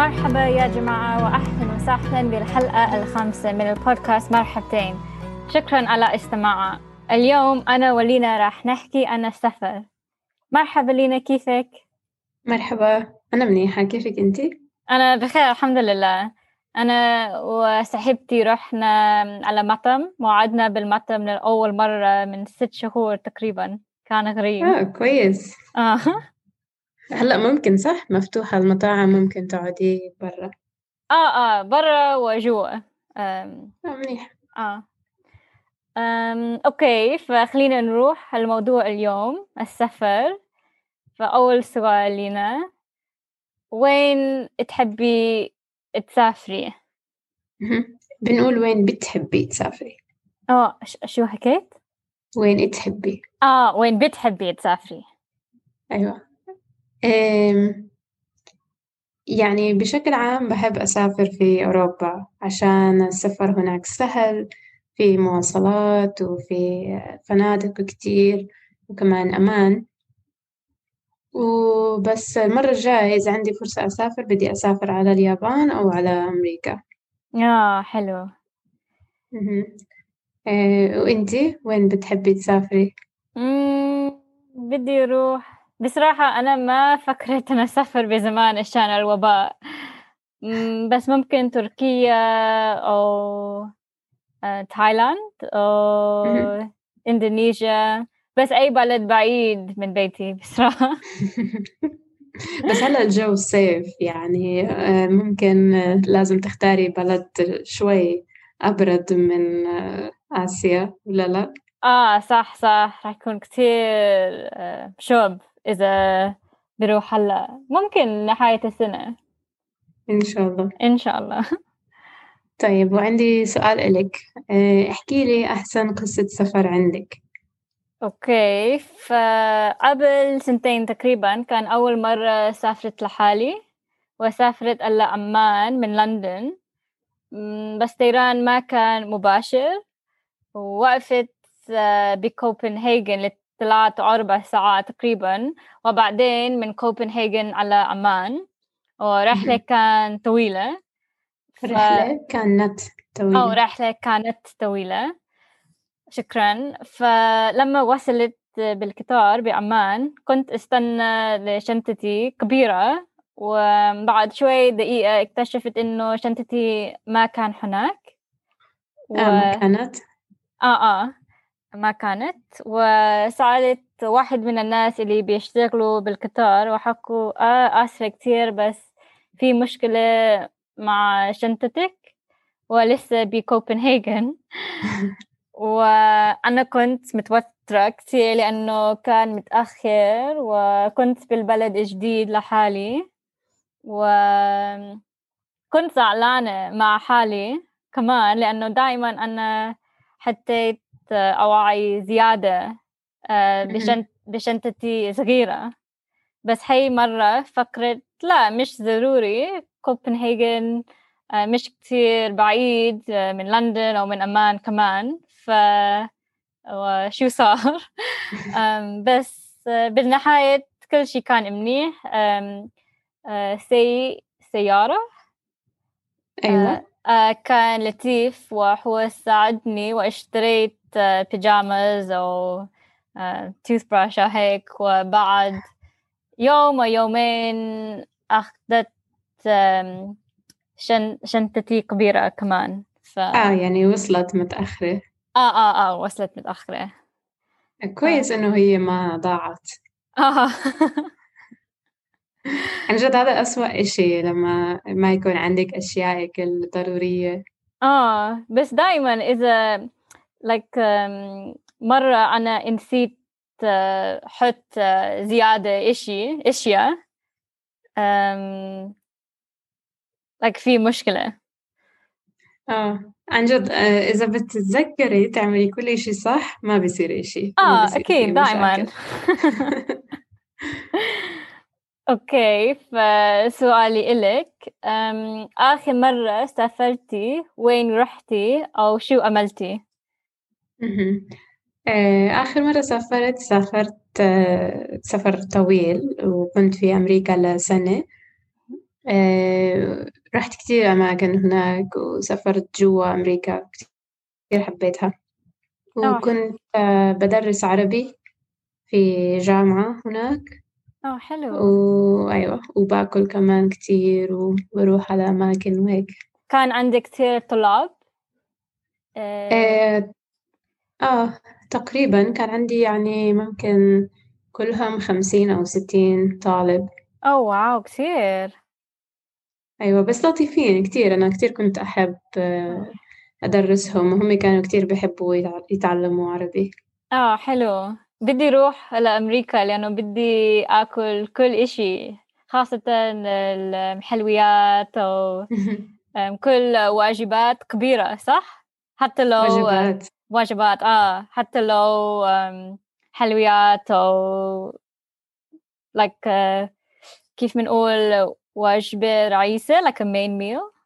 مرحبا يا جماعة وأهلا وسهلا بالحلقة الخامسة من البودكاست مرحبتين. شكرا على استماعها اليوم أنا ولينا راح نحكي عن السفر. مرحبا لينا كيفك؟ مرحبا. أنا منيحة. كيفك أنتي؟ أنا بخير الحمد لله. أنا وصاحبتي رحنا على مطعم وعدنا بالمطعم لأول مرة من ست شهور تقريبا. كان غريب. آه كويس. آه. هلأ ممكن صح؟ مفتوحة المطاعم ممكن تقعدي برا. آه آه برا وجوا. آه منيح. آه. أم، أوكي فخلينا نروح على الموضوع اليوم السفر. فأول سؤال لنا وين تحبي تسافري؟ بنقول وين بتحبي تسافري. آه شو حكيت؟ وين تحبي. آه وين بتحبي تسافري؟ أم يعني بشكل عام بحب أسافر في أوروبا عشان السفر هناك سهل في مواصلات وفي فنادق كتير وكمان أمان وبس المرة الجاية إذا عندي فرصة أسافر بدي أسافر على اليابان أو على أمريكا آه حلو مهم. إيه وإنتي وين بتحبي تسافري؟ مم، بدي أروح بصراحة أنا ما فكرت أنا أسافر بزمان عشان الوباء بس ممكن تركيا أو آه، تايلاند أو. إندونيسيا بس أي بلد بعيد من بيتي بصراحة بس هلا الجو صيف يعني آه، ممكن لازم تختاري بلد شوي أبرد من آه، آسيا ولا لا؟ آه صح صح راح يكون كتير شوب إذا بروح هلأ ممكن نهاية السنة. إن شاء الله. إن شاء الله. طيب وعندي سؤال إلك. آه، احكي لي أحسن قصة سفر عندك. أوكي فقبل سنتين تقريبا كان أول مرة سافرت لحالي وسافرت إلى عمان من لندن. بس طيران ما كان مباشر. ووقفت آه، بكوبنهاجن أو أربع ساعات تقريبا وبعدين من كوبنهاجن على عمان. ورحلة. كان طويلة. ف... رحلة كانت أو طويلة رحلة كانت طويلة. شكرا. فلما وصلت بالقطار بعمان كنت استنى لشنطتي كبيرة. وبعد شوي دقيقة اكتشفت إنه شنطتي ما كان هناك. و... كانت؟ آه آه. ما كانت وسألت واحد من الناس اللي بيشتغلوا بالقطار وحكوا آه آسفة كتير بس في مشكلة مع شنطتك ولسه بكوبنهاجن. وأنا كنت متوترة كتير لأنه كان متأخر وكنت بالبلد جديد لحالي. وكنت زعلانة مع حالي كمان لأنه دائما أنا حطيت أواعي زيادة آه، بشنطتي صغيرة. بس هاي مرة فكرت لا مش ضروري. كوبنهاجن آه، مش كتير بعيد آه، من لندن أو من أمان كمان. ف وشو صار؟ بس بالنهاية كل شي كان منيح. سي سيارة. أيوة. كان لطيف وهو ساعدني واشتريت pajamas أو toothbrush أو هيك وبعد يوم أو يومين أخذت آم، شن شنطتي كبيرة كمان ف آه يعني وصلت متأخرة. آه آه آه وصلت متأخرة. كويس إنه هي ما ضاعت. آه. عن جد هذا أسوأ إشي لما ما يكون عندك أشيائك الضرورية آه بس دائما إذا like um, مرة أنا نسيت uh, حط uh, زيادة إشي إشياء um, like في مشكلة. آه عن جد آه إذا بتتذكري تعملي كل إشي صح ما بيصير إشي. آه بيصير في أكيد دائما أوكي فسؤالي إلك آخر مرة سافرتي وين رحتي أو شو عملتي؟ آه، آخر مرة سافرت سافرت آه، سفر طويل وكنت في أمريكا لسنة. آه، رحت كتير أماكن هناك وسافرت جوا أمريكا كتير حبيتها. وكنت بدرس عربي في جامعة هناك. آه حلو. وأيوة وباكل كمان كتير وبروح على أماكن وهيك. كان عندك كثير طلاب؟ آه, آه, آه تقريبا. كان عندي يعني ممكن كلهم خمسين أو ستين طالب. أوه واو كثير أيوة بس لطيفين كتير. أنا كتير كنت أحب آه، أدرسهم. وهم كانوا كتير بيحبوا يتعلموا عربي. آه حلو. بدي روح لأمريكا لأنه بدي آكل كل إشي خاصة المحلويات أو كل واجبات كبيرة صح؟ حتى لو واجبات. واجبات. آه حتى لو حلويات أو like uh, كيف بنقول وجبة رئيسة like a main meal.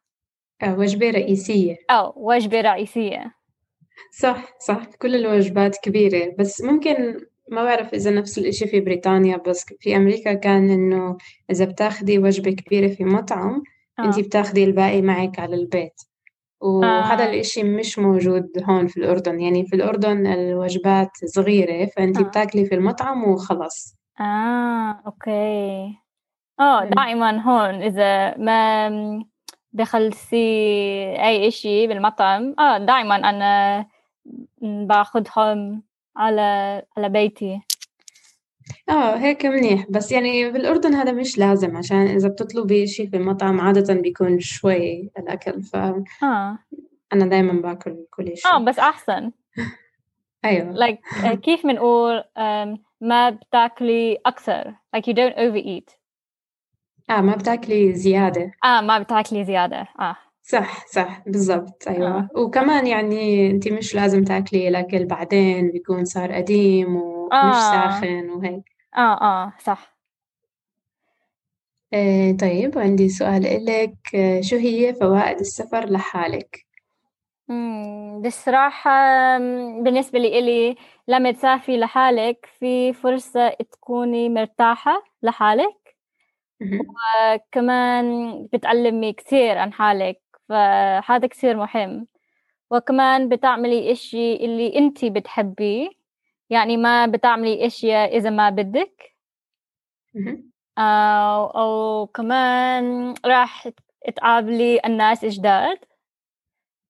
آه وجبة رئيسية. أو وجبة رئيسية. صح صح كل الوجبات كبيرة. بس ممكن ما بعرف إذا نفس الإشي في بريطانيا بس في أمريكا كان إنه إذا بتاخدي وجبة كبيرة في مطعم آه. أنتي بتاخدي الباقي معك على البيت. وهذا آه. الإشي مش موجود هون في الأردن. يعني في الأردن الوجبات صغيرة فأنتي آه. بتاكلي في المطعم وخلص آه أوكي. آه دائما هون إذا ما دخلتي أي إشي بالمطعم آه دائما أنا باخدهم على على بيتي. آه هيك منيح. بس يعني بالأردن هذا مش لازم عشان إذا بتطلبي شيء في المطعم عادة بيكون شوي الأكل ف آه. أنا دايما باكل كل شيء آه بس أحسن. أيوه. Like كيف بنقول um, ما بتاكلي أكثر؟ Like you don't overeat. آه ما بتاكلي زيادة. آه ما بتاكلي زيادة. آه. صح صح بالضبط أيوة. آه. وكمان يعني أنت مش لازم تاكلي الأكل بعدين بيكون صار قديم ومش آه. ساخن وهيك. آه آه صح. آه طيب عندي سؤال إلك. شو هي فوائد السفر لحالك؟ بصراحة بالنسبة لي إلي لما تسافري لحالك في فرصة تكوني مرتاحة لحالك. وكمان بتعلمي كثير عن حالك. فهذا كثير مهم. وكمان بتعملي إشي اللي أنتي بتحبيه. يعني ما بتعملي أشياء إذا ما بدك. أو, أو كمان راح تقابلي الناس جداد.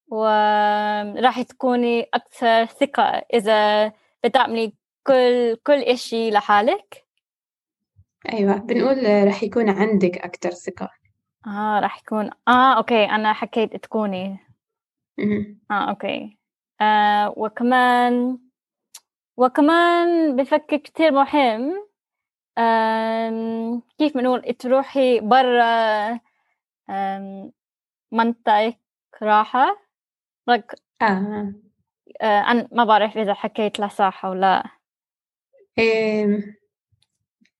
وراح تكوني أكثر ثقة إذا بتعملي كل كل إشي لحالك. أيوة بنقول راح يكون عندك أكثر ثقة. آه راح يكون آه okay أنا حكيت تكوني. آه okay. آه وكمان وكمان بفكر كتير مهم آه كيف بنقول تروحي برا منطقة راحة. like آه. آه أنا ما بعرف إذا حكيت صح أو لا. إيه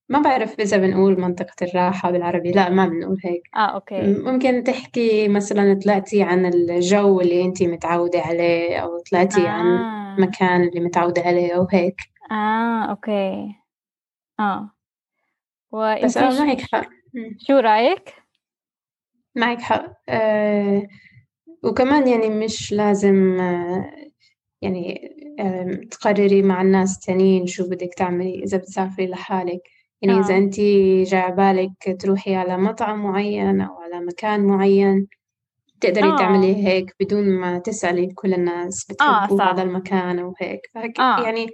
ما بعرف إذا بنقول منطقة الراحة بالعربي لا ما بنقول هيك. آه أوكي. ممكن تحكي مثلا طلعتي عن الجو اللي انت متعودة عليه أو طلعتي آه. عن مكان اللي متعودة عليه أو هيك. آه أوكي. آه. بس آه معك حق. شو رأيك؟ معك حق. آه وكمان يعني مش لازم آه يعني آه تقرري مع الناس تانيين شو بدك تعملي إذا بتسافري لحالك. يعني إذا آه. أنتِ جا بالِك تروحي على مطعم معين أو على مكان معين تقدري آه. تعملي هيك بدون ما تسألي كل الناس آه بتحبوا صح. هذا المكان أو هيك فهيك آه. يعني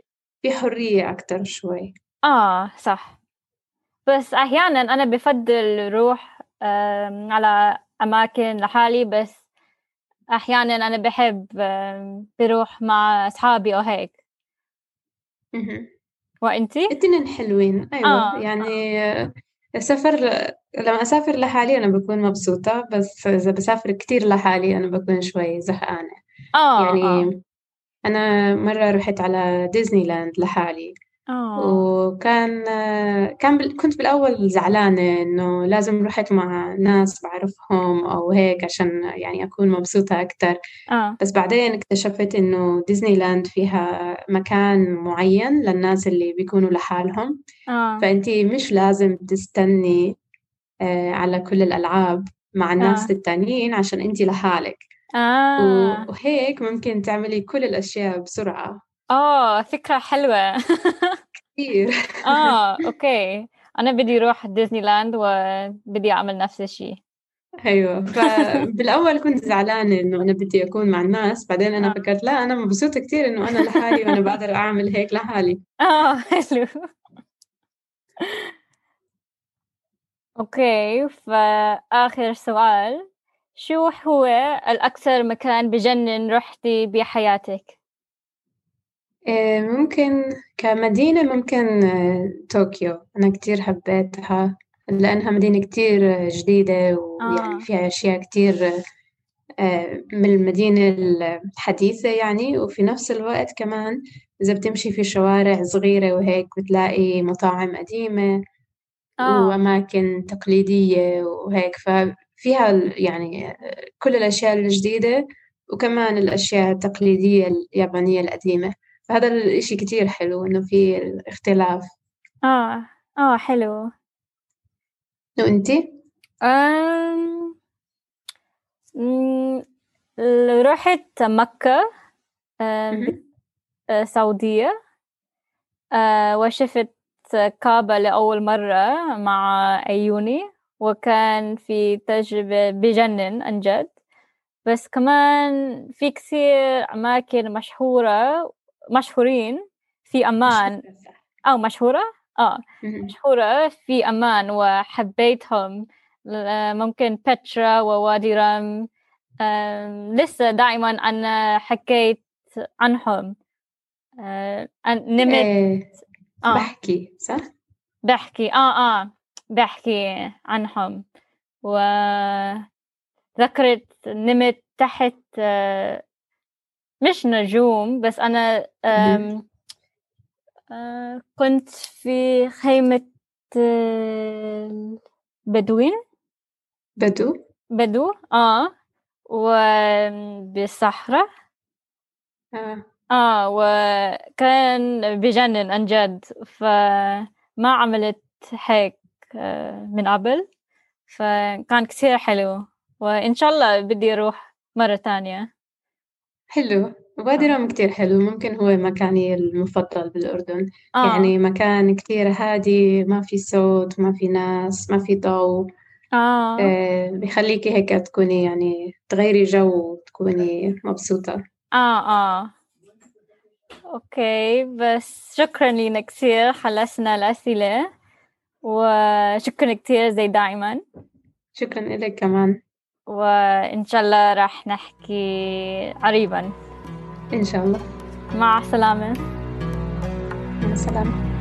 في حرية أكتر شوي آه صح بس أحيانا أنا بفضل روح على أماكن لحالي بس أحيانا أنا بحب بروح مع أصحابي أو هيك وانتي؟ الاثنين حلوين أيوه آه. يعني السفر لما أسافر لحالي أنا بكون مبسوطة بس إذا بسافر كتير لحالي أنا بكون شوي زهقانة آه. يعني آه. أنا مرة رحت على ديزني لاند لحالي آه. وكان كان كنت بالأول زعلانة إنه لازم رحت مع ناس بعرفهم أو هيك عشان يعني أكون مبسوطة أكتر آه. بس بعدين اكتشفت إنه ديزني لاند فيها مكان معين للناس اللي بيكونوا لحالهم آه. فأنتي مش لازم تستني آه، على كل الألعاب مع الناس آه. التانيين عشان أنت لحالك آه وهيك ممكن تعملي كل الأشياء بسرعة آه فكرة حلوة. كثير آه okay. أنا بدي أروح ديزني لاند وبدي أعمل نفس الشيء. أيوه. فبالأول كنت زعلانة إنه أنا بدي أكون مع الناس بعدين أنا آه. فكرت لا أنا مبسوطة كثير إنه أنا لحالي وأنا بقدر أعمل هيك لحالي. آه حلو. أوكي فآخر سؤال. شو هو الأكثر مكان بجنن رحتي بحياتك؟ إيه، ممكن كمدينة ممكن آه، طوكيو. أنا كتير حبيتها لأنها مدينة كتير جديدة ويعني آه. فيها أشياء كتير آه، من المدينة الحديثة يعني. وفي نفس الوقت كمان إذا بتمشي في شوارع صغيرة وهيك بتلاقي مطاعم قديمة آه. وأماكن تقليدية وهيك. ففيها يعني كل الأشياء الجديدة وكمان الأشياء التقليدية اليابانية القديمة. فهذا الإشي كتير حلو إنه في الاختلاف آه آه حلو وأنتي؟ أم... رحت مكة أم، مهم. آه، سعودية آه، وشفت كعبة لأول مرة مع عيوني وكان في تجربة بجنن عن جد بس كمان في كثير أماكن مشهورة مشهورين في أمان أو مشهورة؟ آه. مشهورة في أمان وحبيتهم ممكن بترا ووادي رم لسه دائما أنا حكيت عنهم. أن- نمت. إيه. آه. بحكي صح؟ بحكي آه آه. بحكي عنهم. وذكرت نمت تحت آه، مش نجوم بس أنا آم، آه، كنت في خيمة آه، بدوين. بدو؟ بدو آه وبالصحراء. آه. آه وكان بجنن عن جد فما عملت هيك آه، من قبل. فكان كثير حلو وإن شاء الله بدي أروح مرة تانية. حلو. وادي رم كتير حلو. ممكن هو مكاني المفضل بالأردن. آه. يعني مكان كتير هادي ما في صوت ما في ناس ما في ضوء. آه. آه بيخليكي هيك تكوني يعني تغيري جو وتكوني مبسوطة. آه آه. أوكي. بس شكرا لينا كثير خلصنا الأسئلة. وشكرا كثير زي دائما شكرا لك كمان. وإن شاء الله راح نحكي قريبا. إن شاء الله. مع السلامة. مع السلامة.